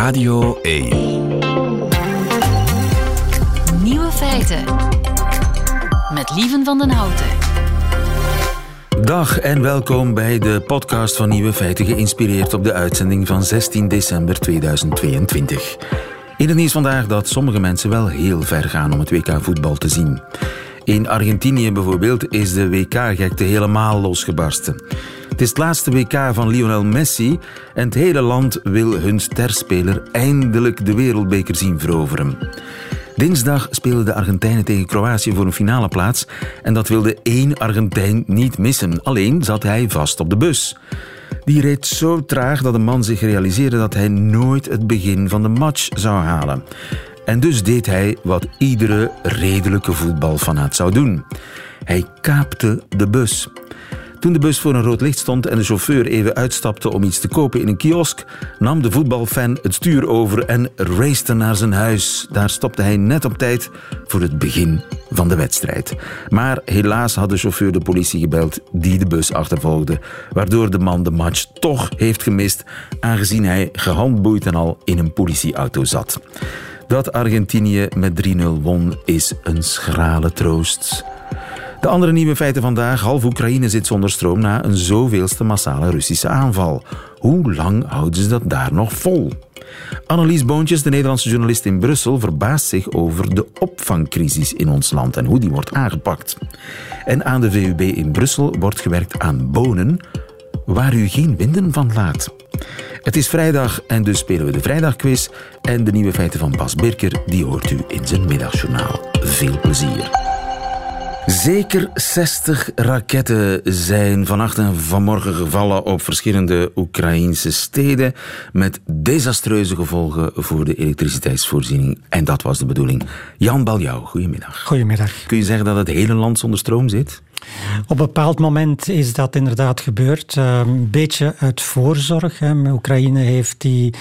Radio 1. Nieuwe feiten. Met Lieven van den Houten. Dag en welkom bij de podcast van Nieuwe Feiten, geïnspireerd op de uitzending van 16 december 2022. In het nieuws vandaag dat sommige mensen wel heel ver gaan om het WK voetbal te zien. In Argentinië bijvoorbeeld is de WK-gekte helemaal losgebarsten. Het is het laatste WK van Lionel Messi en het hele land wil hun sterspeler eindelijk de wereldbeker zien veroveren. Dinsdag spelen de Argentijnen tegen Kroatië voor een finale plaats en dat wilde één Argentijn niet missen. Alleen zat hij vast op de bus. Die reed zo traag dat de man zich realiseerde dat hij nooit het begin van de match zou halen. En dus deed hij wat iedere redelijke voetbalfanaat zou doen. Hij kaapte de bus. Toen de bus voor een rood licht stond en de chauffeur even uitstapte om iets te kopen in een kiosk, nam de voetbalfan het stuur over en racete naar zijn huis. Daar stopte hij net op tijd voor het begin van de wedstrijd. Maar helaas had de chauffeur de politie gebeld die de bus achtervolgde, waardoor de man de match toch heeft gemist, aangezien hij gehandboeid en al in een politieauto zat. Dat Argentinië met 3-0 won is een schrale troost. De andere nieuwe feiten vandaag. Half Oekraïne zit zonder stroom na een zoveelste massale Russische aanval. Hoe lang houden ze dat daar nog vol? Annelies Boontjes, de Nederlandse journalist in Brussel, verbaast zich over de opvangcrisis in ons land en hoe die wordt aangepakt. En aan de VUB in Brussel wordt gewerkt aan bonen waar u geen winden van laat. Het is vrijdag en dus spelen we de vrijdagquiz en de nieuwe feiten van Bas Birker, die hoort u in zijn middagjournaal. Veel plezier. Zeker 60 raketten zijn vannacht en vanmorgen gevallen op verschillende Oekraïnse steden met desastreuze gevolgen voor de elektriciteitsvoorziening. En dat was de bedoeling. Jan Baljouw, goedemiddag. Goedemiddag. Kun je zeggen dat het hele land zonder stroom zit? Op een bepaald moment is dat inderdaad gebeurd. Ehm, een beetje uit voorzorg. Oekraïne heeft die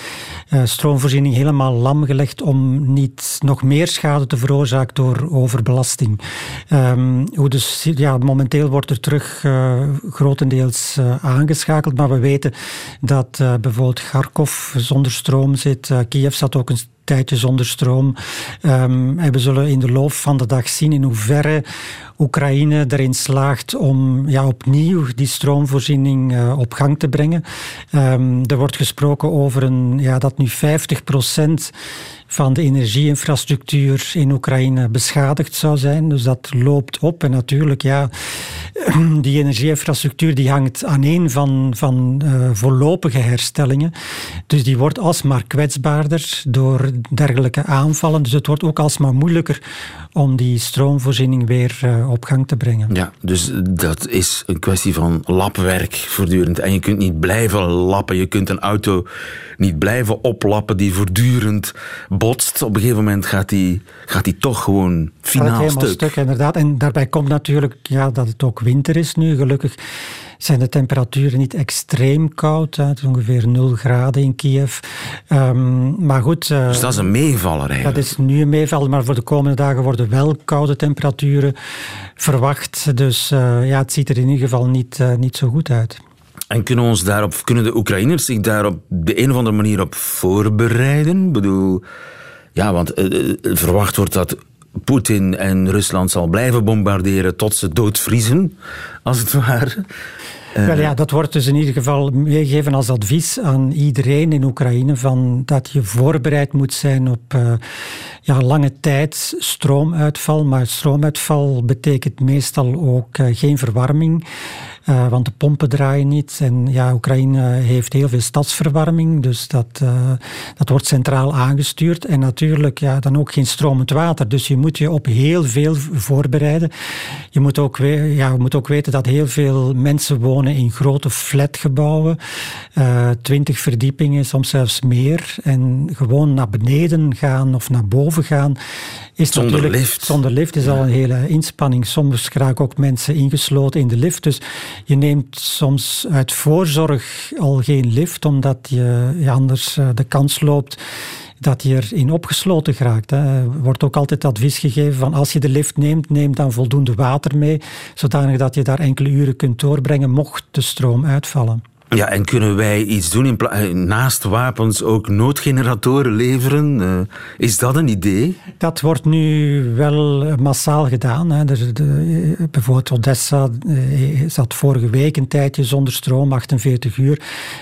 uh, stroomvoorziening helemaal lam gelegd om niet nog meer schade te veroorzaken door overbelasting. Um, hoe dus, ja, momenteel wordt er terug uh, grotendeels uh, aangeschakeld, maar we weten dat bijvoorbeeld Kharkov zonder stroom zit. Kiev zat ook een tijdje zonder stroom. Um, en we zullen in de loop van de dag zien in hoeverre Oekraïne erin slaagt om ja, opnieuw die stroomvoorziening uh, op gang te brengen. Um, er wordt gesproken over een, ja, dat nu 50 procent van de energieinfrastructuur in Oekraïne beschadigd zou zijn. Dus dat loopt op. En natuurlijk, ja, die energieinfrastructuur die hangt aan een van, van uh, voorlopige herstellingen. Dus die wordt alsmaar kwetsbaarder door dergelijke aanvallen. Dus het wordt ook alsmaar moeilijker om die stroomvoorziening weer uh, op gang te brengen. Ja, dus dat is een kwestie van lapwerk voortdurend. En je kunt niet blijven lappen. Je kunt een auto niet blijven oplappen die voortdurend botst. Op een gegeven moment gaat die, gaat die toch gewoon finaal stuk. stuk. Inderdaad. En daarbij komt natuurlijk ja, dat het ook winter is nu. Gelukkig zijn de temperaturen niet extreem koud. Het is ongeveer 0 graden in Kiev. Um, maar goed... Uh, dus dat is een meevaller eigenlijk? Dat is nu een meevaller, maar voor de komende dagen worden wel koude temperaturen verwacht. Dus uh, ja, het ziet er in ieder geval niet, uh, niet zo goed uit. En kunnen, ons daarop, kunnen de Oekraïners zich daar op de een of andere manier op voorbereiden? Ik bedoel, ja, want uh, verwacht wordt dat Poetin en Rusland zal blijven bombarderen tot ze doodvriezen, als het ware. Uh, Wel ja, dat wordt dus in ieder geval meegegeven als advies aan iedereen in Oekraïne van dat je voorbereid moet zijn op uh, ja, lange tijd stroomuitval. Maar stroomuitval betekent meestal ook uh, geen verwarming. Uh, want de pompen draaien niet. En ja, Oekraïne heeft heel veel stadsverwarming, dus dat, uh, dat wordt centraal aangestuurd. En natuurlijk ja, dan ook geen stromend water. Dus je moet je op heel veel voorbereiden. Je moet ook, ja, je moet ook weten dat heel veel mensen wonen in grote flatgebouwen. Uh, twintig verdiepingen, soms zelfs meer. En gewoon naar beneden gaan of naar boven gaan. Is zonder lift. Zonder lift is ja. al een hele inspanning. Soms raken ook mensen ingesloten in de lift. Dus je neemt soms uit voorzorg al geen lift, omdat je, je anders de kans loopt dat je erin opgesloten geraakt. Er wordt ook altijd advies gegeven van als je de lift neemt, neem dan voldoende water mee, zodanig dat je daar enkele uren kunt doorbrengen mocht de stroom uitvallen. Ja, en kunnen wij iets doen in eh, naast wapens ook noodgeneratoren leveren? Uh, is dat een idee? Dat wordt nu wel massaal gedaan. Hè. De, bijvoorbeeld Odessa zat vorige week een tijdje zonder stroom, 48 uur.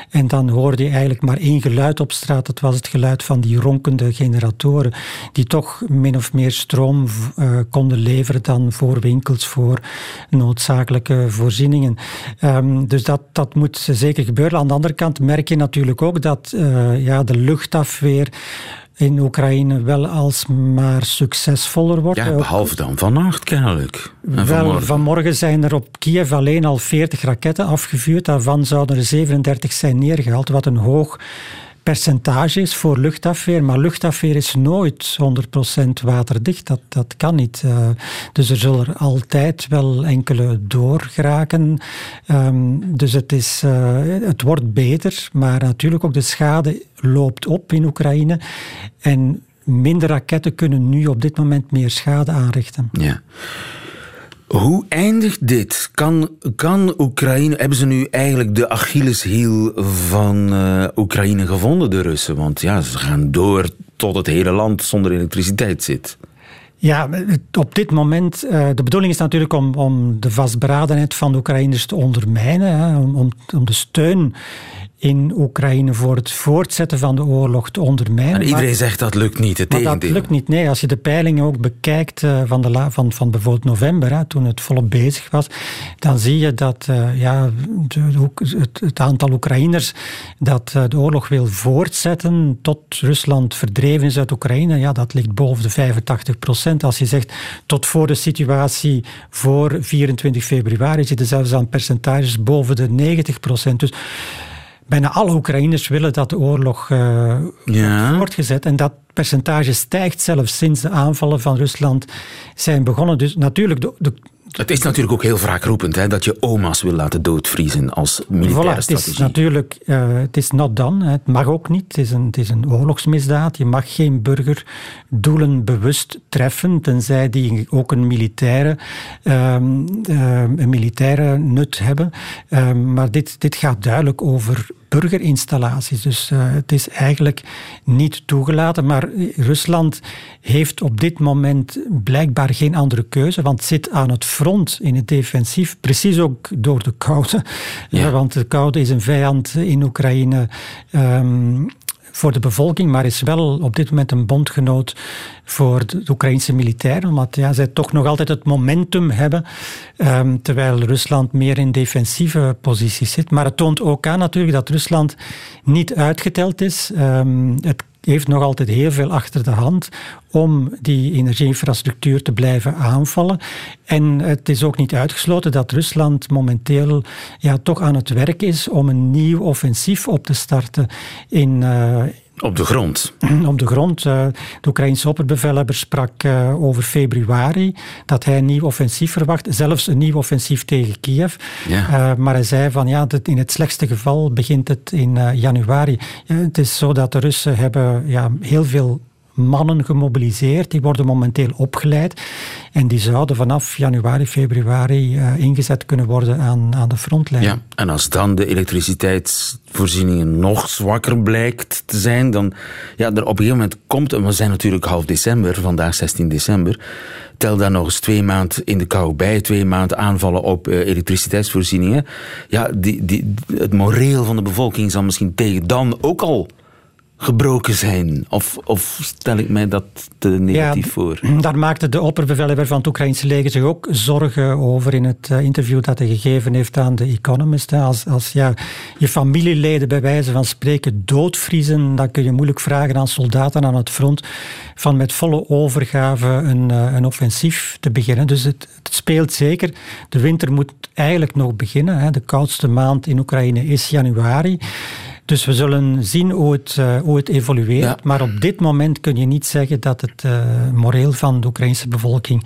En dan hoorde je eigenlijk maar één geluid op straat. Dat was het geluid van die ronkende generatoren, die toch min of meer stroom konden leveren dan voor winkels, voor noodzakelijke voorzieningen. Um, dus dat, dat moet zeker gebeuren. Aan de andere kant merk je natuurlijk ook dat uh, ja, de luchtafweer in Oekraïne wel alsmaar succesvoller wordt. Ja, behalve dan vannacht kennelijk. Wel, vanmorgen. vanmorgen zijn er op Kiev alleen al 40 raketten afgevuurd. Daarvan zouden er 37 zijn neergehaald, wat een hoog percentages voor luchtafweer, maar luchtafweer is nooit 100% waterdicht. Dat, dat kan niet. Uh, dus er zullen altijd wel enkele doorgeraken. Um, dus het, is, uh, het wordt beter, maar natuurlijk ook de schade loopt op in Oekraïne. En minder raketten kunnen nu op dit moment meer schade aanrichten. Ja. Hoe eindigt dit? Kan, kan Oekraïne, hebben ze nu eigenlijk de Achilleshiel van uh, Oekraïne gevonden, de Russen? Want ja, ze gaan door tot het hele land zonder elektriciteit zit. Ja, op dit moment, uh, de bedoeling is natuurlijk om, om de vastberadenheid van de Oekraïners te ondermijnen, om, om de steun in Oekraïne voor het voortzetten van de oorlog te ondermijnen. En iedereen zegt dat lukt niet, het dat lukt niet, nee. Als je de peilingen ook bekijkt uh, van, de van, van bijvoorbeeld november, hè, toen het volop bezig was, dan zie je dat uh, ja, de, het, het, aantal Oekraïners dat uh, de oorlog wil voortzetten tot Rusland verdreven is uit Oekraïne, ja, dat ligt boven de 85 procent. Als je zegt tot voor de situatie voor 24 februari zitten zelfs aan percentages boven de 90 procent. Dus bijna alle Oekraïners willen dat de oorlog uh, ja. voortgezet. En dat percentage stijgt zelfs sinds de aanvallen van Rusland zijn begonnen. Dus natuurlijk, de, de het is natuurlijk ook heel wraakroepend hè, dat je oma's wil laten doodvriezen als militaire voilà, strategie. Het is natuurlijk, uh, het is not done. Het mag ook niet. Het is, een, het is een oorlogsmisdaad. Je mag geen burgerdoelen bewust treffen, tenzij die ook een militaire, uh, een militaire nut hebben. Ehm, maar dit, dit gaat duidelijk over burgerinstallaties. Dus uh, het is eigenlijk niet toegelaten. Maar Rusland heeft op dit moment blijkbaar geen andere keuze, want zit aan het front in het defensief, precies ook door de koude. Ja. want de koude is een vijand in Oekraïne. Um, voor de bevolking, maar is wel op dit moment een bondgenoot voor de Oekraïnse militairen, omdat ja, zij toch nog altijd het momentum hebben, um, terwijl Rusland meer in defensieve posities zit. Maar het toont ook aan natuurlijk dat Rusland niet uitgeteld is. Um, het heeft nog altijd heel veel achter de hand om die energieinfrastructuur te blijven aanvallen. En het is ook niet uitgesloten dat Rusland momenteel ja, toch aan het werk is om een nieuw offensief op te starten in. Uh, op de grond? Op de grond. Eh, de Oekraïnse opperbevelhebber sprak uh, over februari dat hij een nieuw offensief verwacht, zelfs een nieuw offensief tegen Kiev. Ja. Uh, maar hij zei van ja, in het slechtste geval begint het in januari. het is zo dat de Russen hebben ja, heel veel mannen gemobiliseerd. Die worden momenteel opgeleid. En die zouden vanaf januari, februari uh, ingezet kunnen worden aan, aan de frontlijn. Ja, en als dan de elektriciteitsvoorzieningen nog zwakker blijkt te zijn, dan ja, er op een gegeven moment komt, en we zijn natuurlijk half december, vandaag 16 december, tel daar nog eens twee maanden in de kou bij, twee maanden aanvallen op uh, elektriciteitsvoorzieningen. Ja, die, die, het moreel van de bevolking zal misschien tegen dan ook al gebroken zijn? Of, of stel ik mij dat te negatief voor? Daar maakte de opperbevelhebber van het Oekraïnse leger zich ook zorgen over in het eh, interview dat hij gegeven heeft aan The Economist. Als, als ja, je familieleden bij wijze van spreken doodvriezen, dan kun je moeilijk vragen aan soldaten aan het front van met volle overgave een, eh, een offensief te beginnen. Dus het, het speelt zeker. De winter moet eigenlijk nog beginnen. De koudste maand in Oekraïne is januari. Dus we zullen zien hoe het, uh, hoe het evolueert. Maar op dit moment kun je niet zeggen dat het uh, moreel van de Oekraïnse bevolking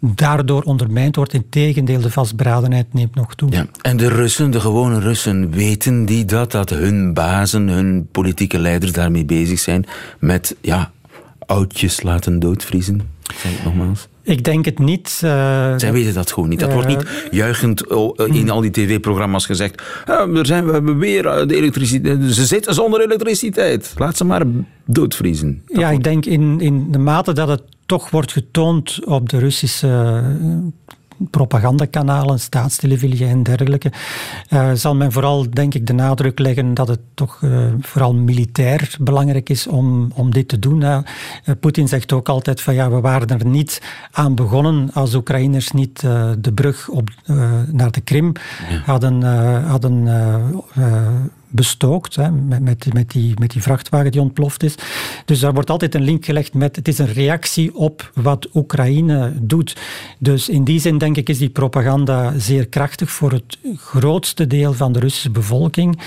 daardoor ondermijnd wordt. Integendeel, de vastberadenheid neemt nog toe. Ja. En de Russen, de gewone Russen, weten die dat? Dat hun bazen, hun politieke leiders daarmee bezig zijn met ja, oudjes laten doodvriezen? Zeg ik nogmaals. Ik denk het niet. Uh, Zij weten dat gewoon niet. Dat wordt niet juichend oh, in al die tv-programma's gezegd. er zijn, we hebben weer de elektriciteit. Ze zitten zonder elektriciteit. Laat ze maar doodvriezen. ja, ik denk in, in de mate dat het toch wordt getoond op de Russische propagandakanalen, staatstelevisie en dergelijke, uh, zal men vooral, denk ik, de nadruk leggen dat het toch uh, vooral militair belangrijk is om, om dit te doen. Uh, Poetin zegt ook altijd van ja, we waren er niet aan begonnen als Oekraïners niet de brug op, naar de Krim hadden, hadden bestookt met, met, met, die, met die vrachtwagen die ontploft is. Dus daar wordt altijd een link gelegd met het is een reactie op wat Oekraïne doet. Dus in die zin denk ik is die propaganda zeer krachtig voor het grootste deel van de Russische bevolking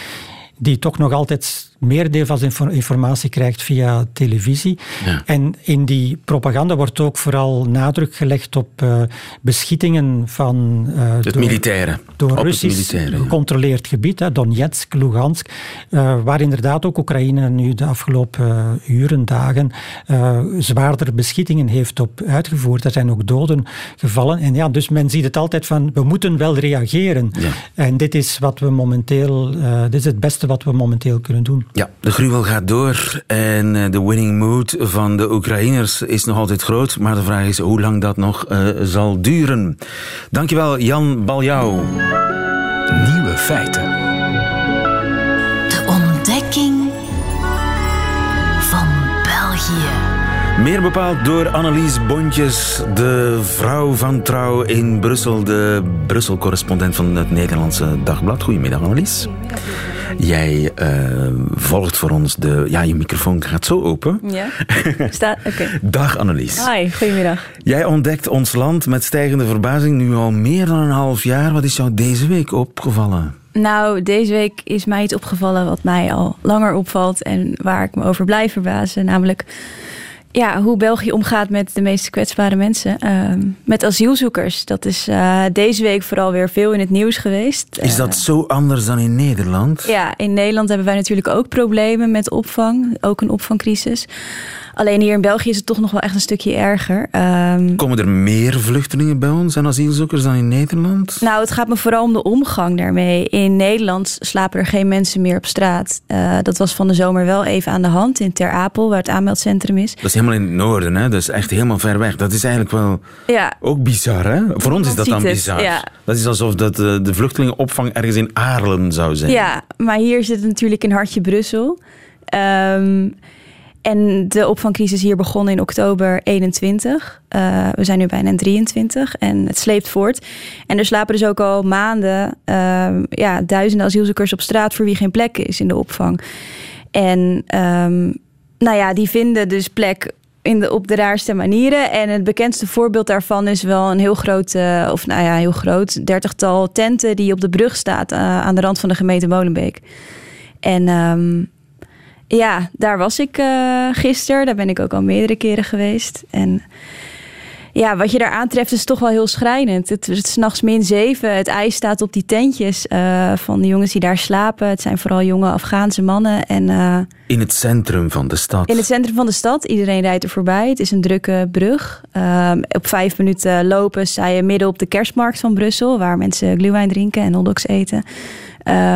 die toch nog altijd meer deel van zijn informatie krijgt via televisie. En in die propaganda wordt ook vooral nadruk gelegd op uh, beschietingen van... Uh, het door, militaire. Door Russisch gecontroleerd gebied, hè, Donetsk, Lugansk, uh, waar inderdaad ook Oekraïne nu de afgelopen uren, dagen, zwaardere beschietingen heeft op uitgevoerd. Er zijn ook doden gevallen. En ja, dus men ziet het altijd van, we moeten wel reageren. En dit is wat we momenteel, dit is het beste wat we momenteel kunnen doen. Ja, de gruwel gaat door en eh, de winning mood van de Oekraïners is nog altijd groot. Maar de vraag is hoe lang dat nog uh, zal duren. Dankjewel Jan Baljouw. Nieuwe feiten. De ontdekking van België. Meer bepaald door Annelies Bontjes, de vrouw van trouw in Brussel, de Brussel-correspondent van het Nederlandse Dagblad. Goedemiddag Annelies. Jij uh, volgt voor ons de... Ja, je microfoon gaat zo open. Ja, Sta, oké. Dag Annelies. Hi, goedemiddag. Jij ontdekt ons land met stijgende verbazing nu al meer dan een half jaar. Wat is jou deze week opgevallen? Nou, deze week is mij iets opgevallen wat mij al langer opvalt en waar ik me over blijf verbazen. Namelijk ja, hoe België omgaat met de meest kwetsbare mensen. Uh, met asielzoekers. Dat is uh, deze week vooral weer veel in het nieuws geweest. Is dat uh, zo anders dan in Nederland? Ja, in Nederland hebben wij natuurlijk ook problemen met opvang. Ook een opvangcrisis. Alleen hier in België is het toch nog wel echt een stukje erger. Um, Komen er meer vluchtelingen bij ons en asielzoekers dan in Nederland? Nou, het gaat me vooral om de omgang daarmee. In Nederland slapen er geen mensen meer op straat. Uh, dat was van de zomer wel even aan de hand in Ter Apel, waar het aanmeldcentrum is. Dat is helemaal in het noorden, hè? Dat is echt helemaal ver weg. Dat is eigenlijk wel ja. ook bizar, hè? Voor ons is dat dan bizar. Ja. Dat is alsof dat de, eh, de vluchtelingenopvang ergens in Aarlen zou zijn. Ja, maar hier zit het natuurlijk in hartje Brussel. Um, en de opvangcrisis hier begon in oktober 21. Uh, we zijn nu bijna in 23 en het sleept voort. En er slapen dus ook al maanden uh, ja, duizenden asielzoekers op straat voor wie geen plek is in de opvang. En um, nou ja, die vinden dus plek in de, op de raarste manieren. En het bekendste voorbeeld daarvan is wel een heel groot, uh, of nou ja, heel groot, dertigtal tenten die op de brug staat uh, aan de rand van de gemeente Molenbeek. En um, ja, daar was ik uh, gisteren. Daar ben ik ook al meerdere keren geweest. En ja, wat je daar aantreft is toch wel heel schrijnend. Het is s'nachts min zeven. Het ijs staat op die tentjes uh, van de jongens die daar slapen. Het zijn vooral jonge Afghaanse mannen. En, uh, in het centrum van de stad? In het centrum van de stad. Iedereen rijdt er voorbij. Het is een drukke brug. Op vijf minuten lopen sta je midden op de kerstmarkt van Brussel... waar mensen glühwein drinken en hotdogs eten.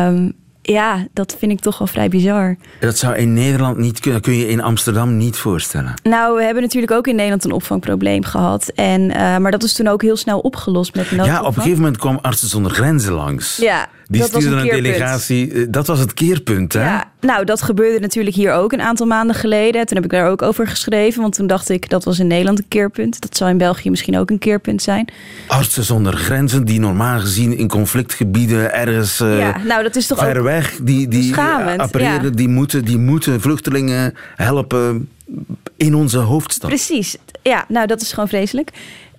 Um, ja, dat vind ik toch wel vrij bizar. Dat zou in Nederland niet kunnen, kun je in Amsterdam niet voorstellen. Nou, we hebben natuurlijk ook in Nederland een opvangprobleem gehad. En, uh, maar dat is toen ook heel snel opgelost met Ja, op een gegeven moment kwam Artsen zonder Grenzen langs. Ja, die dat stuurde een, een delegatie. Eh, dat was het keerpunt, hè? Ja, nou, dat gebeurde natuurlijk hier ook een aantal maanden geleden. Toen heb ik daar ook over geschreven, want toen dacht ik dat was in Nederland een keerpunt. Dat zou in België misschien ook een keerpunt zijn. Artsen zonder grenzen, die normaal gezien in conflictgebieden ergens uh, ja, nou, dat is toch ver weg, die, die appareren, die, moeten, die moeten vluchtelingen helpen in onze hoofdstad. Precies, ja, nou dat is gewoon vreselijk.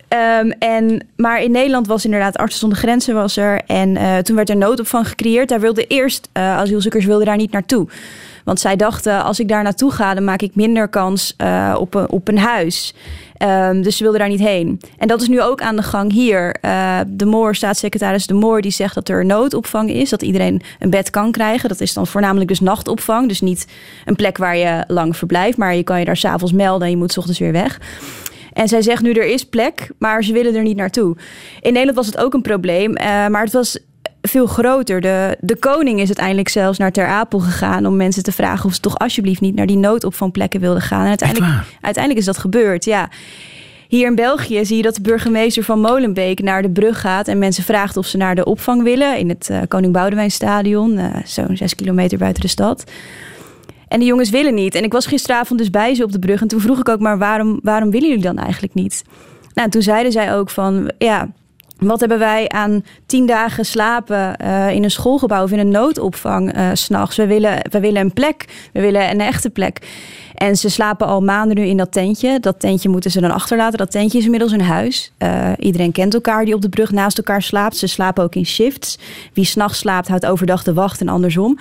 Um, en, maar in Nederland was inderdaad Artsen zonder Grenzen was er. En uh, toen werd er noodopvang gecreëerd. Daar wilden eerst uh, asielzoekers wilden daar niet naartoe. Want zij dachten, als ik daar naartoe ga, dan maak ik minder kans uh, op, een, op een huis. Um, dus ze wilden daar niet heen. En dat is nu ook aan de gang hier. Uh, de Moor, staatssecretaris De Moor, die zegt dat er noodopvang is. Dat iedereen een bed kan krijgen. Dat is dan voornamelijk dus nachtopvang. Dus niet een plek waar je lang verblijft. Maar je kan je daar s'avonds melden en je moet s ochtends weer weg. En zij zegt nu er is plek, maar ze willen er niet naartoe. In Nederland was het ook een probleem, eh, maar het was veel groter. De, de koning is uiteindelijk zelfs naar Ter Apel gegaan om mensen te vragen of ze toch alsjeblieft niet naar die noodopvangplekken wilden gaan. En uiteindelijk, uiteindelijk is dat gebeurd, ja. Hier in België zie je dat de burgemeester van Molenbeek naar de brug gaat en mensen vraagt of ze naar de opvang willen in het uh, Koning Boudewijn Stadion, uh, zo'n zes kilometer buiten de stad. En de jongens willen niet. En ik was gisteravond dus bij ze op de brug en toen vroeg ik ook maar waarom, waarom willen jullie dan eigenlijk niet? Nou, toen zeiden zij ook van ja, wat hebben wij aan tien dagen slapen uh, in een schoolgebouw of in een noodopvang uh, s'nachts? We willen, we willen een plek, we willen een echte plek. En ze slapen al maanden nu in dat tentje. Dat tentje moeten ze dan achterlaten. Dat tentje is inmiddels een huis. Uh, iedereen kent elkaar die op de brug naast elkaar slaapt. Ze slapen ook in shifts. Wie s'nachts slaapt, houdt overdag de wacht en andersom.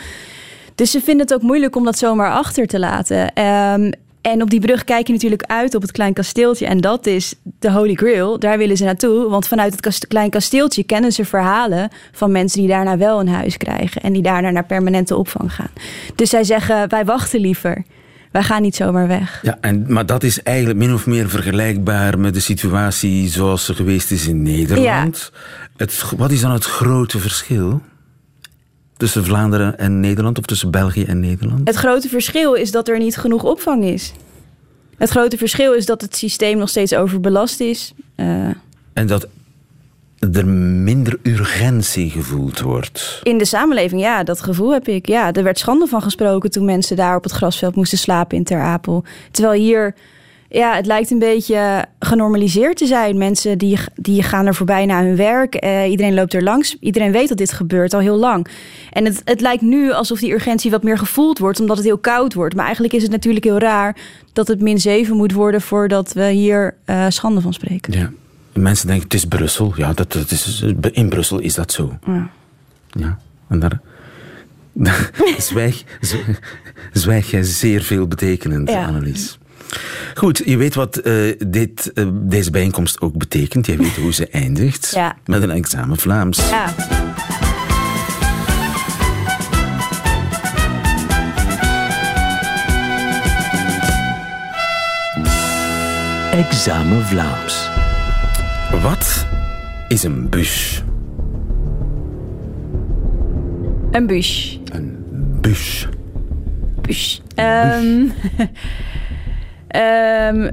Dus ze vinden het ook moeilijk om dat zomaar achter te laten. Um, en op die brug kijk je natuurlijk uit op het klein kasteeltje. En dat is de Holy Grail. Daar willen ze naartoe. Want vanuit het kast klein kasteeltje kennen ze verhalen van mensen die daarna wel een huis krijgen. En die daarna naar permanente opvang gaan. Dus zij zeggen: wij wachten liever. Wij gaan niet zomaar weg. Ja, en, maar dat is eigenlijk min of meer vergelijkbaar met de situatie zoals ze geweest is in Nederland. Ja. Het, wat is dan het grote verschil? Tussen Vlaanderen en Nederland of tussen België en Nederland? Het grote verschil is dat er niet genoeg opvang is. Het grote verschil is dat het systeem nog steeds overbelast is. Uh, en dat er minder urgentie gevoeld wordt. In de samenleving, ja, dat gevoel heb ik. Ja, er werd schande van gesproken toen mensen daar op het grasveld moesten slapen in Ter Apel. Terwijl hier ja, het lijkt een beetje genormaliseerd te zijn. Mensen die, die gaan er voorbij naar hun werk. Eh, iedereen loopt er langs. Iedereen weet dat dit gebeurt al heel lang. En het, het lijkt nu alsof die urgentie wat meer gevoeld wordt, omdat het heel koud wordt. Maar eigenlijk is het natuurlijk heel raar dat het min 7 moet worden voordat we hier uh, schande van spreken. Ja. Mensen denken, het is Brussel. Ja, dat, dat is, in Brussel is dat zo. Ja. ja. En daar, zwijg, zwijg jij zeer veel betekenend, ja. Annelies. Goed, je weet wat uh, dit, uh, deze bijeenkomst ook betekent. Je weet hoe ze eindigt. Ja. Met een examen Vlaams. Ja. Examen Vlaams. Wat is een bus? Een bus. Een bus. Bus. Um, Um,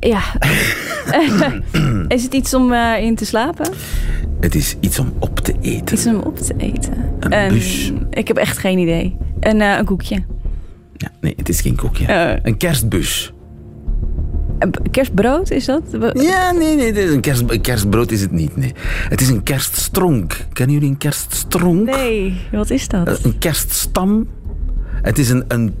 ja. is het iets om uh, in te slapen? Het is iets om op te eten. Iets om op te eten. Een um, bus. Ik heb echt geen idee. Een, uh, een koekje. Ja, nee, het is geen koekje. Uh, een kerstbus. Kerstbrood is dat? Ja, nee, nee. Een, kerst, een kerstbrood is het niet. Nee. Het is een kerststronk. Kennen jullie een kerststronk? Nee, wat is dat? Een kerststam. Het is een, een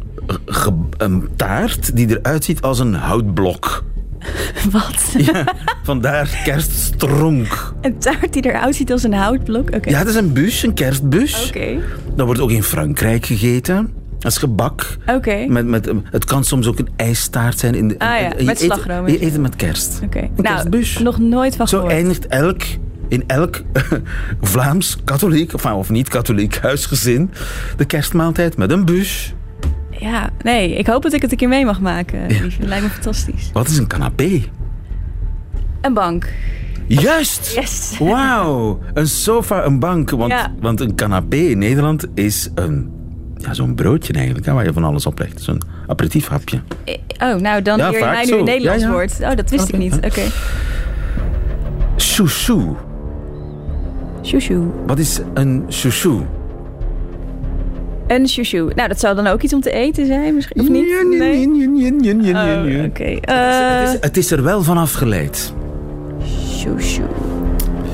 een taart die eruit ziet als een houtblok. Wat? Ja, vandaar kerststronk. Een taart die eruit ziet als een houtblok? Okay. Ja, dat is een bus, een kerstbus. Oké. Okay. Dat wordt ook in Frankrijk gegeten. Dat is gebak. Oké. Okay. Met, met, het kan soms ook een ijstaart zijn. In de, ah ja, met slagroom. Je eet het met kerst. Oké. Een nou, kerstbus. nog nooit van gehoord. Zo eindigt elk in elk Vlaams katholiek, of, of niet-katholiek huisgezin de kerstmaaltijd met een bus. Ja, nee, ik hoop dat ik het een keer mee mag maken. Ja. Lijkt me fantastisch. Wat is een canapé? Een bank. Juist! Yes. Wauw! Een sofa, een bank. Want, ja. want een canapé in Nederland is een, ja, zo'n broodje eigenlijk, hè, waar je van alles op legt. Zo'n aperitiefhapje. Oh, nou dan ja, leer je mij nu een Nederlands ja, woord. Oh, dat wist okay. ik niet. Oké. Okay. Chouchou. Chouchou. Wat is een chouchou? Een chouchou. Nou, dat zou dan ook iets om te eten zijn, misschien? Of niet? Nee, nee, nee, nee, nee, nee. Oh, Oké. Okay. Uh, het, het, het, is er wel van afgeleid. Chouchou.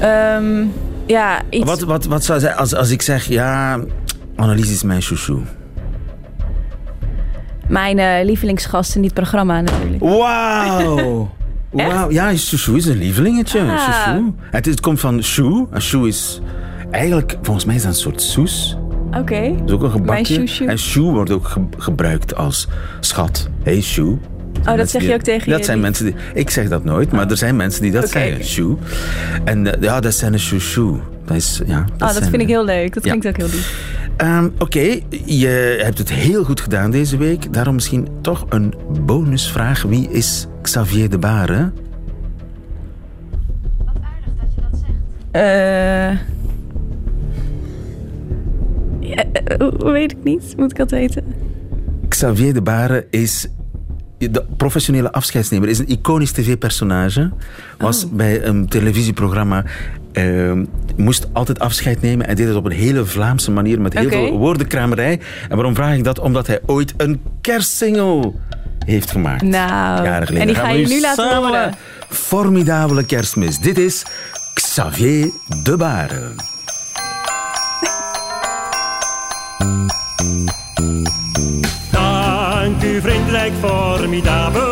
Um, ja, iets... Wat, wat, wat zou zijn als, als ik zeg, ja, Annelies is mijn chouchou? Mijn uh, lievelingsgast in dit programma natuurlijk. Wauw! Wow. Ja, chouchou is een lievelingetje. Ah. Het, het komt van chou. En chou is eigenlijk, volgens mij is dat een soort soes. Oké. Is ook een gebakje. En shoe wordt ook gebruikt als schat. Hey shoe. Oh, dat zeg je ook tegen je? Dat zijn mensen die... Ik zeg dat nooit, maar oh. er zijn mensen die dat zeggen. Shoe. En eh, ja, dat zijn de shoe shoe. Dat is, ja, dat, oh, dat vind ik heel leuk. Dat klinkt ook heel lief. Ehm, oké, je hebt het heel goed gedaan deze week. Daarom misschien toch een bonusvraag. Wie is Xavier de Baren? Wat aardig dat je dat zegt. Eh... Ja, eh, weet ik niet. Moet ik dat weten? Xavier de Baren is de professionele afscheidsnemer. Is een iconisch tv-personage. Was Oh. bij een televisieprogramma... eh, moest altijd afscheid nemen. en deed het op een hele Vlaamse manier met heel veel woordenkramerij. En waarom vraag ik dat? Omdat hij ooit een kerstsingle heeft gemaakt. Nou, Jaren geleden. en die ga je nu laten samen horen. Formidabele kerstmis. Dit is Xavier de Baren. Dank u vriendelijk formidabel.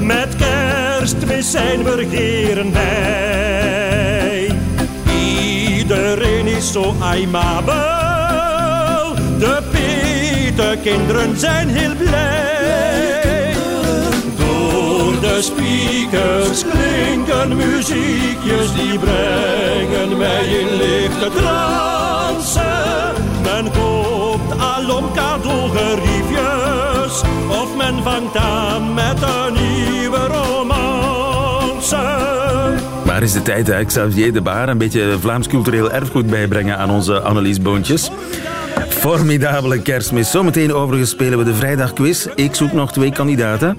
Met kerstmis zijn we regeren wij. Iedereen is zo aimabel. De Peterkinderen zijn heel blij. Door de speakers klinken muziekjes die brengen mij in lichte trance. Men koopt alom cadeaugeriefjes of men vangt aan met een nieuwe romance. Waar is de tijd, hè? Xavier de Baar? Een beetje Vlaams cultureel erfgoed bijbrengen aan onze Annelies Boontjes. Formidabele kerstmis. Zometeen overigens spelen we de vrijdagquiz. Ik zoek nog twee kandidaten.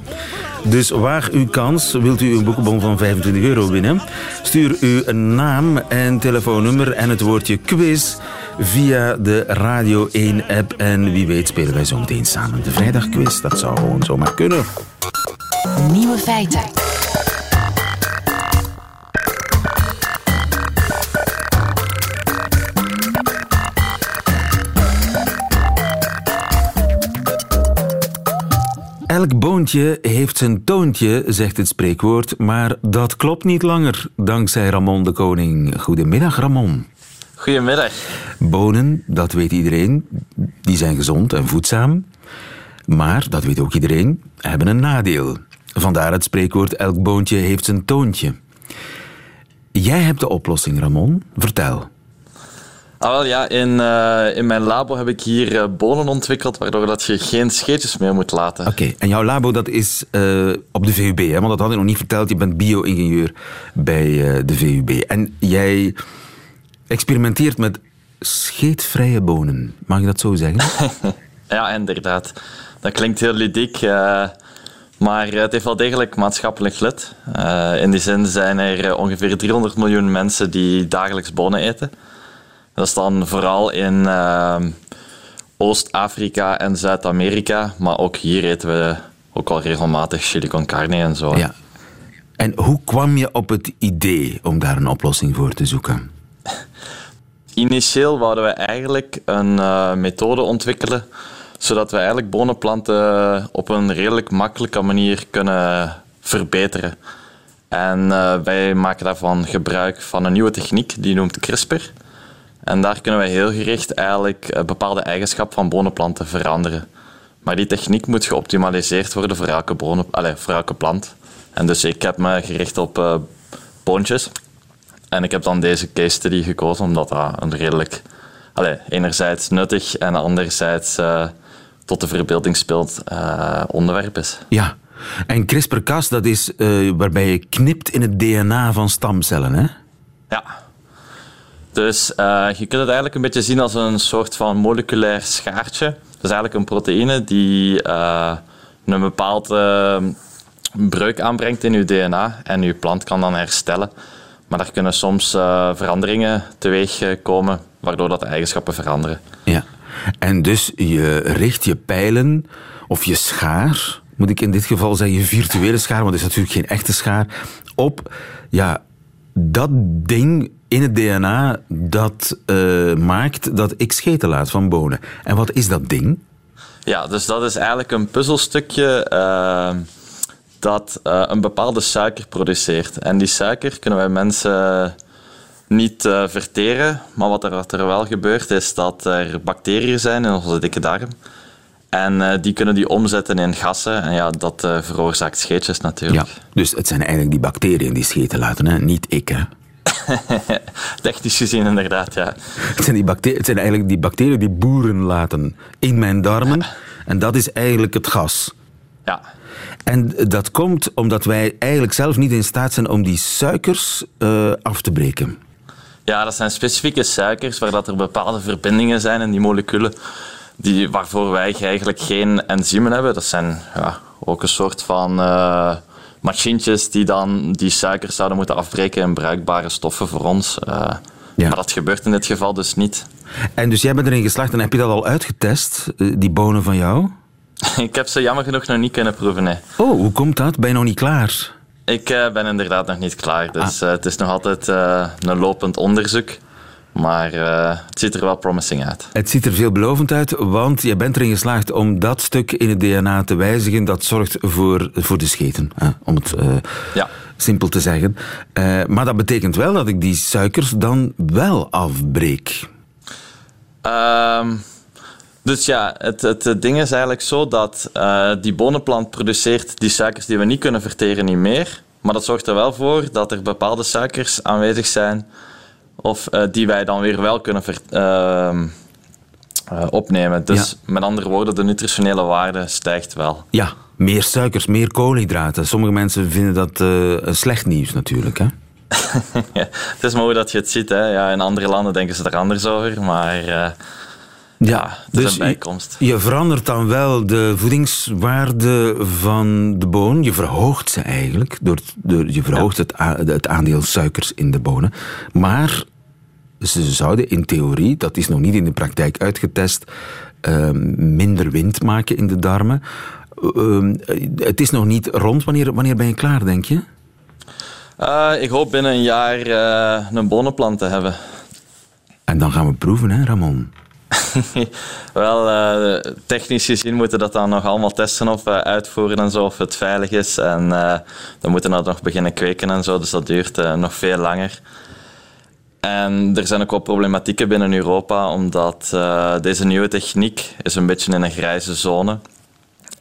Dus waag uw kans. Wilt u een boekenbon van 25 euro winnen? Stuur uw naam en telefoonnummer en het woordje quiz via de Radio 1-app. En wie weet spelen wij zometeen samen de vrijdagquiz. Dat zou gewoon zomaar kunnen. Nieuwe feiten. Elk boontje heeft zijn toontje, zegt het spreekwoord, maar dat klopt niet langer, dankzij Ramon de Koning. Goedemiddag, Ramon. Goedemiddag. Bonen, dat weet iedereen, die zijn gezond en voedzaam. Maar, dat weet ook iedereen, hebben een nadeel. Vandaar het spreekwoord elk boontje heeft zijn toontje. Jij hebt de oplossing, Ramon. Vertel. Ah, wel, ja, in, eh, in mijn labo heb ik hier eh, bonen ontwikkeld, waardoor dat je geen scheetjes meer moet laten. Oké, en jouw labo dat is eh, op de VUB, hè? want dat had ik nog niet verteld. Je bent bio-ingenieur bij de VUB. En jij experimenteert met scheetvrije bonen. Mag ik dat zo zeggen? Ja, inderdaad. Dat klinkt heel ludiek, eh, maar het heeft wel degelijk maatschappelijk nut. Eh, in die zin zijn er eh, ongeveer 300 miljoen mensen die dagelijks bonen eten. Dat is dan vooral in Oost-Afrika en Zuid-Amerika, maar ook hier eten we ook al regelmatig chili con carne en zo. ja. En hoe kwam je op het idee om daar een oplossing voor te zoeken? Initieel wouden we eigenlijk een eh, methode ontwikkelen, zodat we eigenlijk bonenplanten op een redelijk makkelijke manier kunnen verbeteren. En eh, wij maken daarvan gebruik van een nieuwe techniek, die noemt CRISPR. En daar kunnen wij heel gericht eigenlijk eh, bepaalde eigenschappen van bonenplanten veranderen. Maar die techniek moet geoptimaliseerd worden voor elke, bonen, allez, voor elke plant. En dus ik heb me gericht op eh boontjes. En ik heb dan deze case study gekozen, omdat dat een redelijk, allez, enerzijds nuttig en anderzijds eh, tot de verbeelding speelt eh, onderwerp is. Ja. En CRISPR-Cas, dat is eh, waarbij je knipt in het DNA van stamcellen, hè? Ja. Dus je kunt het eigenlijk een beetje zien als een soort van moleculair schaartje. Dat is eigenlijk een proteïne die een bepaalde breuk aanbrengt in je DNA en je plant kan dan herstellen. Maar daar kunnen soms eh, veranderingen teweeg eh, komen, waardoor dat de eigenschappen veranderen. Ja. En dus je richt je pijlen of je schaar, moet ik in dit geval zeggen, je virtuele schaar, want het is natuurlijk geen echte schaar, op ja, dat ding in het DNA dat eh, maakt dat ik scheten laat van bonen. En wat is dat ding? Ja, dus dat is eigenlijk een puzzelstukje dat eh, een bepaalde suiker produceert. En die suiker kunnen wij mensen niet eh, verteren, maar wat er, wat er wel gebeurt is dat er bacteriën zijn in onze dikke darm. En eh, die kunnen die omzetten in gassen. En ja, dat veroorzaakt scheetjes natuurlijk. Ja, dus het zijn eigenlijk die bacteriën die scheten laten, hè? niet ik. Hè? Technisch gezien inderdaad, ja. Het, zijn die bacteriën, het zijn eigenlijk die bacteriën die boeren laten in mijn darmen. En dat is eigenlijk het gas. Ja. En dat komt omdat wij eigenlijk zelf niet in staat zijn om die suikers uh, af te breken. Ja, dat zijn specifieke suikers waar dat er bepaalde verbindingen zijn in die moleculen die, waarvoor wij eigenlijk geen enzymen hebben. Dat zijn ja, ook een soort van uh, machientjes die dan die suikers zouden moeten afbreken in bruikbare stoffen voor ons. Uh, ja. Maar dat gebeurt in dit geval dus niet. En dus jij bent erin geslaagd en heb je dat al uitgetest, die bonen van jou? ik heb ze jammer genoeg nog niet kunnen proeven, nee. Oh, hoe komt dat? Ben je nog niet klaar? Ik uh, ben inderdaad nog niet klaar. Dus uh, het is nog altijd uh, een lopend onderzoek. Maar het ziet er wel promising uit. Het ziet er veelbelovend uit, want je bent erin geslaagd om dat stuk in het DNA te wijzigen. Dat zorgt voor, voor de scheten, om het ja. simpel te zeggen. maar dat betekent wel dat ik die suikers dan wel afbreek. Ehm dus ja, het, het, ding is eigenlijk zo dat uh, die bonenplant produceert die suikers die we niet kunnen verteren niet meer. Maar dat zorgt er wel voor dat er bepaalde suikers aanwezig zijn of uh, die wij dan weer wel kunnen ver, uh, opnemen. Dus ja. met andere woorden, de nutritionele waarde stijgt wel. Ja, meer suikers, meer koolhydraten. Sommige mensen vinden dat slecht nieuws natuurlijk. Hè? ja, het is maar hoe dat je het ziet. Hè. Ja, in andere landen denken ze er anders over. Maar ja, dat dus bijkomst. Je, je, verandert dan wel de voedingswaarde van de boon. Je verhoogt ze eigenlijk. Door, door, je verhoogt het, het aandeel suikers in de bonen. Maar ze zouden in theorie, dat is nog niet in de praktijk uitgetest, uh, minder wind maken in de darmen. Uh, het is nog niet rond. Wanneer, wanneer ben je klaar, denk je? Uh, ik hoop binnen een jaar uh, een bonenplant te hebben. En dan gaan we proeven, hè, Ramon? Wel, uh, technisch gezien moeten we dat dan nog allemaal testen of uh, uitvoeren en zo, of het veilig is. En uh, dan moeten we dat nog beginnen kweken en zo, dus dat duurt nog veel langer. En er zijn ook wel problematieken binnen Europa, omdat deze nieuwe techniek is een beetje in een grijze zone.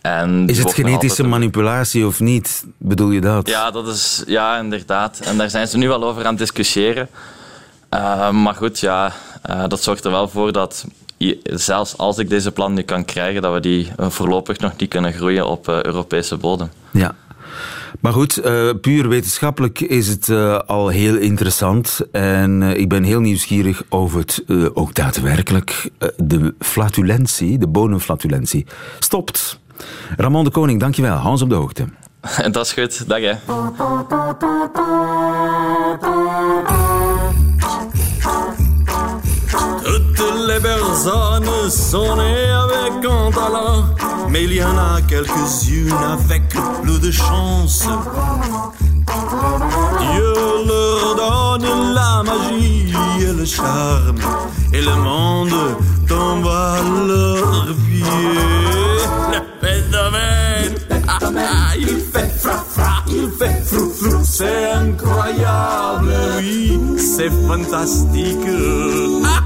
En is het genetische manipulatie of niet? Bedoel je dat? Ja, dat is, ja, inderdaad. En daar zijn ze nu wel over aan het discussiëren. maar goed, ja, dat zorgt er wel voor dat zelfs als ik deze plan nu kan krijgen, dat we die eh, voorlopig nog niet kunnen groeien op uh, Europese bodem. Ja. Maar goed, uh, puur wetenschappelijk is het uh, al heel interessant. En uh, ik ben heel nieuwsgierig over het ook daadwerkelijk de flatulentie, de bonenflatulentie, stopt. Ramon de Koning, dankjewel. Hans op de hoogte. Dat is goed. Dag hè. Les personnes sont nées avec un talent, mais il y en a quelques-unes avec plus de chance. Dieu leur donne la magie et le charme, et le monde tombe à leurs pieds. Le phénomène, il fait fra fra, il fait frou frou, c'est incroyable, oui, c'est fantastique. magnifique.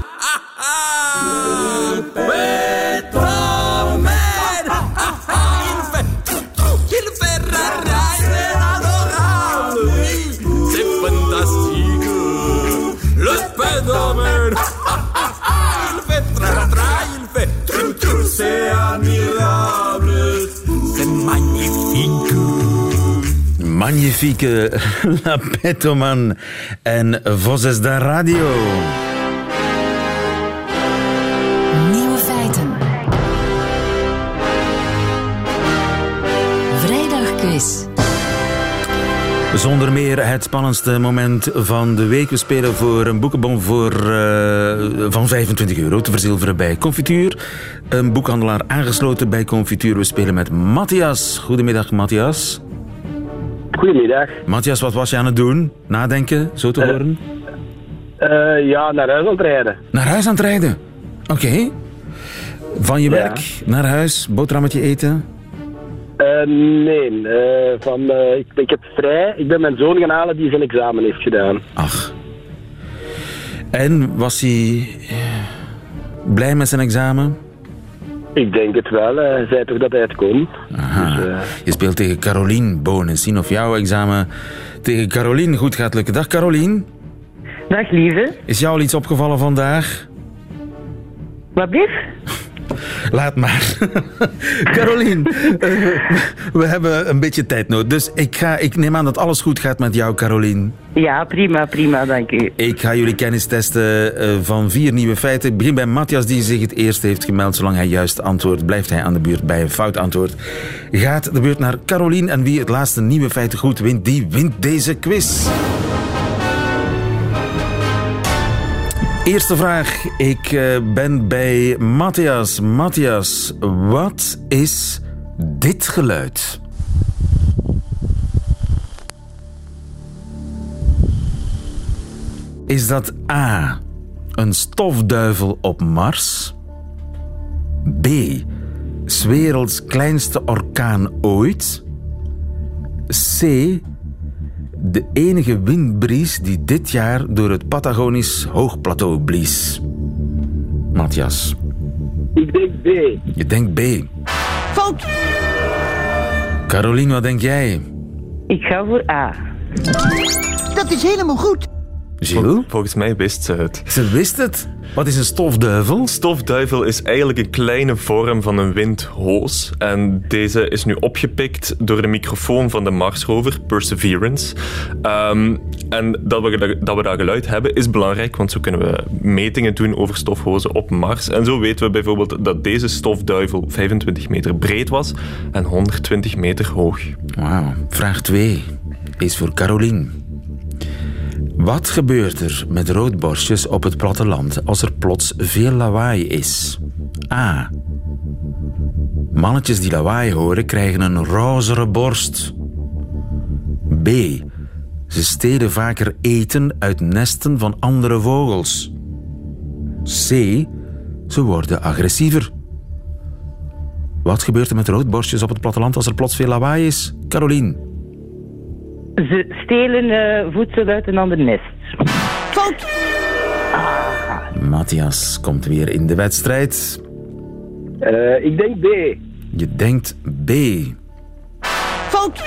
Magnifieke La Petoman en Vozes da Radio. Zonder meer het spannendste moment van de week. We spelen voor een boekenbon voor, uh, van 25 euro te verzilveren bij Confituur. Een boekhandelaar aangesloten bij Confituur. We spelen met Matthias. Goedemiddag, Matthias. Goedemiddag. Matthias, wat was je aan het doen? Nadenken, zo te uh, horen? Uh, ja, naar huis aan het rijden. Naar huis aan het rijden? Oké. Okay. Van je werk naar huis, boterhammetje eten? Uh, nee, uh, van, uh, ik, ik heb vrij. Ik ben mijn zoon gaan halen die zijn examen heeft gedaan. Ach. En was hij blij met zijn examen? Ik denk het wel. Hij zei toch dat hij het kon. Aha. Dus, Je speelt tegen Carolien Bonen. Zien of jouw examen tegen Carolien goed gaat lukken. Dag Carolien. Dag lieve. Is jou al iets opgevallen vandaag? Wat blief? Laat maar. Carolien, eh, we hebben een beetje tijd nodig. Dus ik, ga, ik neem aan dat alles goed gaat met jou, Carolien. Ja, prima, prima, dank u. Ik ga jullie kennis testen eh, van vier nieuwe feiten. Ik begin bij Matthias, die zich het eerst heeft gemeld. Zolang hij juist antwoordt, blijft hij aan de beurt bij een fout antwoord. Gaat de beurt naar Carolien. En wie het laatste nieuwe feiten goed wint, die wint deze quiz. Eerste vraag. Ik eh, ben bij Matthias. Matthias, wat is dit geluid? Is dat A. Een stofduivel op Mars? B. 's werelds kleinste orkaan ooit? C. De enige windbries die dit jaar door het Patagonisch hoogplateau blies. Matthias, Ik denk B. je denkt B. Fout! Carolien, wat denk jij? Ik ga voor A. Dat is helemaal goed. Volgens mij wist ze het. Ze wist het. Wat is een stofduivel? Stofduivel is eigenlijk een kleine vorm van een windhoos. En deze is nu opgepikt door de microfoon van de Marsrover Perseverance. Ehm, en dat we, dat we dat geluid hebben is belangrijk, want zo kunnen we metingen doen over stofhozen op Mars. En zo weten we bijvoorbeeld dat deze stofduivel 25 meter breed was en 120 meter hoog. Wauw. Vraag 2 is voor Carolien. Wat gebeurt er met roodborstjes op het platteland als er plots veel lawaai is? A. Mannetjes die lawaai horen krijgen een rozere borst. B. Ze stelen vaker eten uit nesten van andere vogels. C. Ze worden agressiever. Wat gebeurt er met roodborstjes op het platteland als er plots veel lawaai is? Carolien. Ze stelen eh, voedsel uit een ander nest. Fout. Matthias komt weer in de wedstrijd. Eh, ik denk B. Je denkt B. Fout.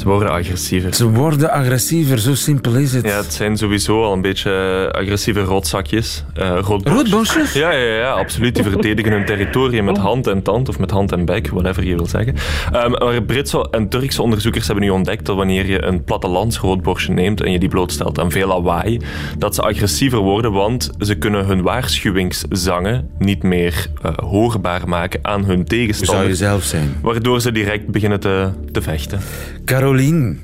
Ze worden agressiever. Ze worden agressiever, zo simpel is het. Ja, het zijn sowieso al een beetje eh, agressieve rotzakjes. Uh, roodborst. Roodborstjes? Ja, ja, ja, absoluut. Die verdedigen hun territorium met hand en tand, of met hand en bek, whatever je wil zeggen. Um, maar Britse en Turkse onderzoekers hebben nu ontdekt dat wanneer je een plattelandsroodborstje neemt en je die blootstelt aan veel lawaai, dat ze agressiever worden, want ze kunnen hun waarschuwingszangen niet meer uh, hoorbaar maken aan hun Hoe tegenstanders. zou je zelf zijn? Waardoor ze direct beginnen te, te vechten. Carolien,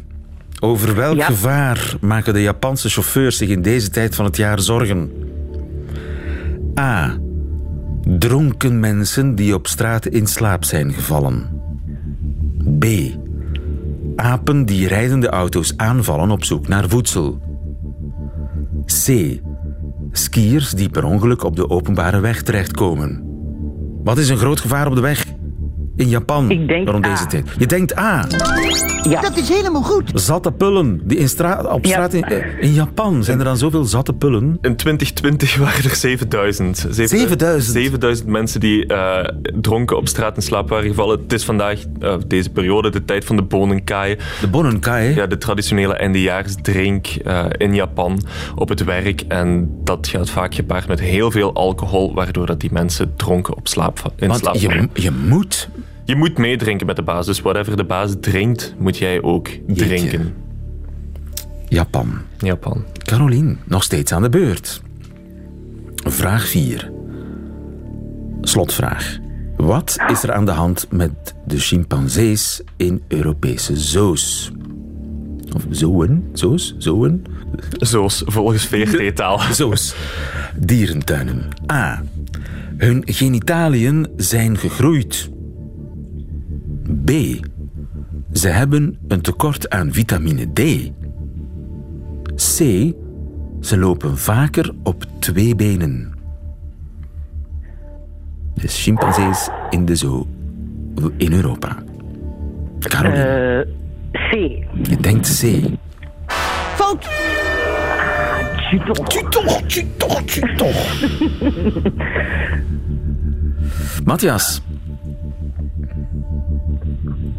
over welk Ja. gevaar maken de Japanse chauffeurs zich in deze tijd van het jaar zorgen? A. Dronken mensen die op straat in slaap zijn gevallen. B. Apen die rijdende auto's aanvallen op zoek naar voedsel. C. Skiers die per ongeluk op de openbare weg terechtkomen. Wat is een groot gevaar op de weg? In Japan, Ik denk rond A. deze tijd. Je denkt A. Ja. Dat is helemaal goed. Zatte pullen. Die in straat, op Ja. straat in, eh, in Japan zijn er dan zoveel zatte pullen. In 2020 waren er 7000. Zeven- 7000? 7000 mensen die eh, dronken op straat in slaap waren gevallen. Het is vandaag, eh, deze periode, de tijd van de bonenkai. De bonenkai. Ja, de traditionele eindejaarsdrink eh, in Japan op het werk. En dat gaat vaak gepaard met heel veel alcohol, waardoor dat die mensen dronken op slaap, in slaap Want je, vallen. je moet. Je moet meedrinken met de baas. Dus whatever de baas drinkt, moet jij ook drinken. Japan. Japan. Carolien, nog steeds aan de beurt. Vraag 4. Slotvraag. Wat is er aan de hand met de chimpansees in Europese zoos? Of zoen? Zoos? Zoen? Zoals volgens VRT-taal. Zoos. Dierentuinen. A. Hun genitaliën zijn gegroeid. B. Ze hebben een tekort aan vitamine D. C. Ze lopen vaker op twee benen. Dus chimpansees in de zoo in Europa. Caroline, Eh, C. je denkt C. Fout. Toch, toch, toch. Matthias,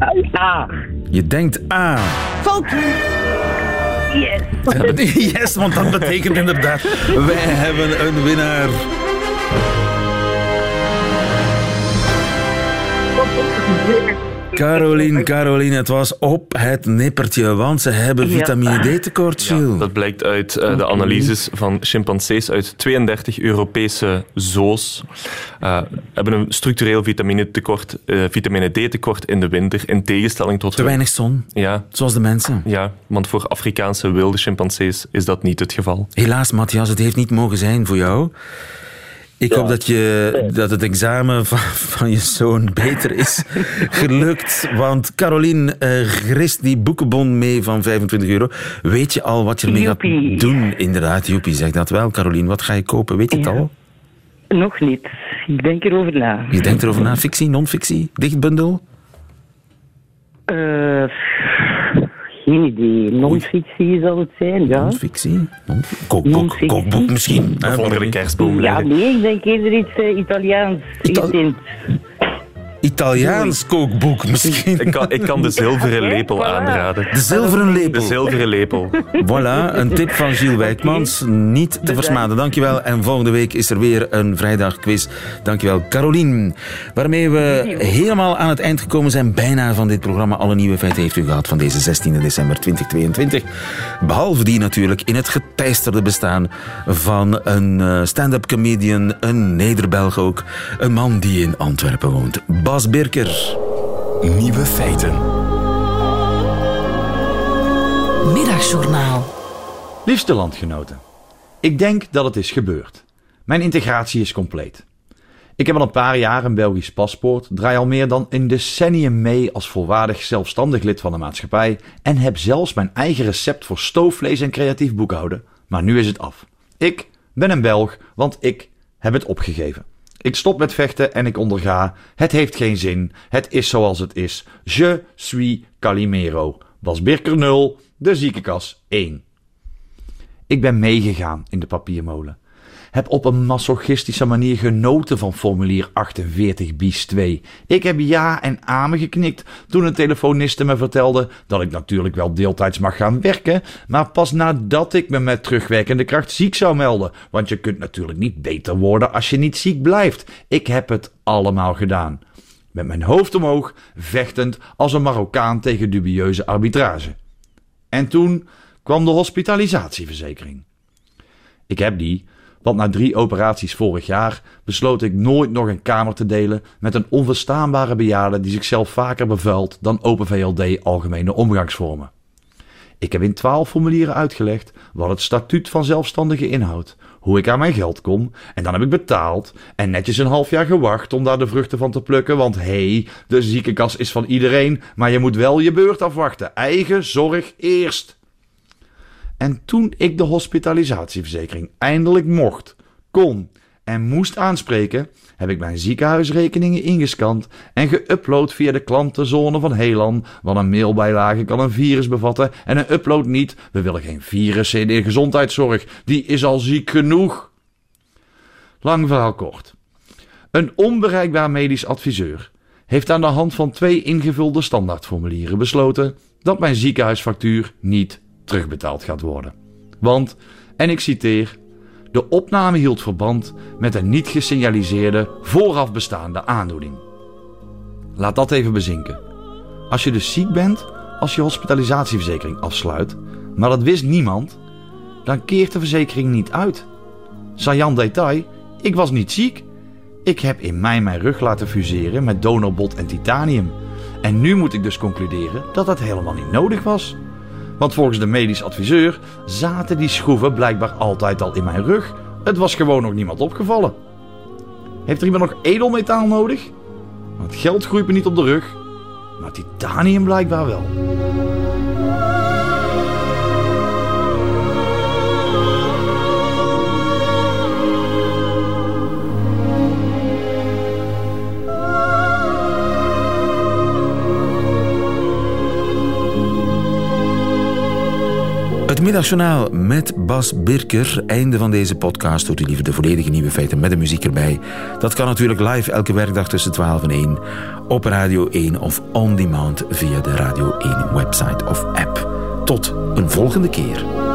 A. Je denkt aan. Fout. Yes. yes, want dat betekent inderdaad... Wij hebben een winnaar. Caroline, Caroline, het was op het nippertje, want ze hebben vitamine D tekort, Gilles. Dat blijkt uit eh, de analyses van chimpansees uit 32 Europese zoos. Eh hebben een structureel vitamine, tekort, eh, vitamine D tekort in de winter, in tegenstelling tot... Te weinig zon, Ja, zoals de mensen. ja, want voor Afrikaanse wilde chimpansees is dat niet het geval. Helaas, Matthias, het heeft niet mogen zijn voor jou. Ik hoop dat, je, dat het examen van, van je zoon beter is gelukt. Want Caroline eh grist die boekenbon mee van 25 euro. Weet je al wat je ermee gaat doen? Inderdaad, Joepie, zeg dat wel. Caroline, wat ga je kopen? Weet je het al? Nog niet. Ik denk erover na. Je denkt erover na. Fictie, non-fictie, dichtbundel? Eh, geen idee. Non-fictie zal het zijn, ja. Non-fictie? Non kookboek, misschien. hè, Of onder de Caroline? kerstboom Ja, nee, ik denk eerder iets eh, Italiaans. Italiaans kookboek misschien. Ik kan, ik kan de zilveren lepel aanraden. De zilveren De lepel. zilveren lepel. Voilà, een tip van Gilles Wijkmans. Niet te versmaden. Dankjewel. En volgende week is er weer een vrijdagquiz. Dankjewel, Carolien. Waarmee we helemaal aan het eind gekomen zijn. Bijna van dit programma. Alle nieuwe feiten heeft u gehad van deze 16 december 2022. Behalve die natuurlijk in het geteisterde bestaan van een eh, stand-up comedian. Een Nederbelg ook. Een man die in Antwerpen woont. Bas Birker. Nieuwe feiten. Middagjournaal. Liefste landgenoten, ik denk dat het is gebeurd. Mijn integratie is compleet. Ik heb al een paar jaar een Belgisch paspoort, draai al meer dan een decennium mee als volwaardig zelfstandig lid van de maatschappij en heb zelfs mijn eigen recept voor stoofvlees en creatief boekhouden. Maar nu is het af. Ik ben een Belg, want ik heb het opgegeven. Ik stop met vechten en ik onderga. Het heeft geen zin. Het is zoals het is. Je suis Calimero. Bas Birker 0, de ziekenkas 1. Ik ben meegegaan in de papiermolen. Heb op een masochistische manier genoten van formulier 48 bis 2. Ik heb ja en amen geknikt toen een telefoniste me vertelde dat ik natuurlijk wel deeltijds mag gaan werken, maar pas nadat ik me met terugwerkende kracht ziek zou melden. Want je kunt natuurlijk niet beter worden als je niet ziek blijft. Ik heb het allemaal gedaan. Met mijn hoofd omhoog, vechtend als een Marokkaan tegen dubieuze arbitrage. En toen kwam de hospitalisatieverzekering. Ik heb die, want na drie operaties vorig jaar besloot ik nooit nog een kamer te delen met een onverstaanbare bejaarde die zichzelf vaker bevuilt dan Open VLD algemene omgangsvormen. Ik heb in twaalf formulieren uitgelegd wat het statuut van zelfstandige inhoudt, hoe ik aan mijn geld kom, en dan heb ik betaald en netjes een half jaar gewacht om daar de vruchten van te plukken, want hé, hey, de ziekenkas is van iedereen, maar je moet wel je beurt afwachten. Eigen zorg eerst. En toen ik de hospitalisatieverzekering eindelijk mocht, kon en moest aanspreken, heb ik mijn ziekenhuisrekeningen ingescand en geüpload via de klantenzone van Helan. Want een mailbijlage kan een virus bevatten en een upload niet. We willen geen virussen in de gezondheidszorg, die is al ziek genoeg. Lang verhaal kort. Een onbereikbaar medisch adviseur heeft aan de hand van twee ingevulde standaardformulieren besloten dat mijn ziekenhuisfactuur niet terugbetaald gaat worden. Want, en ik citeer, de opname hield verband met een niet gesignaliseerde vooraf bestaande aandoening. Laat dat even bezinken. Als je dus ziek bent als je hospitalisatieverzekering afsluit, maar dat wist niemand, dan keert de verzekering niet uit. Sajan detail, ik was niet ziek. Ik heb in mei mijn rug laten fuseren met donorbot en titanium. En nu moet ik dus concluderen dat dat helemaal niet nodig was. Want volgens de medisch adviseur zaten die schroeven blijkbaar altijd al in mijn rug. Het was gewoon nog niemand opgevallen. Heeft er iemand nog edelmetaal nodig? Want geld groeit me niet op de rug, maar titanium blijkbaar wel. Middagjournaal met Bas Birker. Einde van deze podcast. Hoort u liever de volledige nieuwe feiten met de muziek erbij. Dat kan natuurlijk live elke werkdag tussen 12 en 1 op Radio 1 of on demand via de Radio 1 website of app. Tot een volgende keer.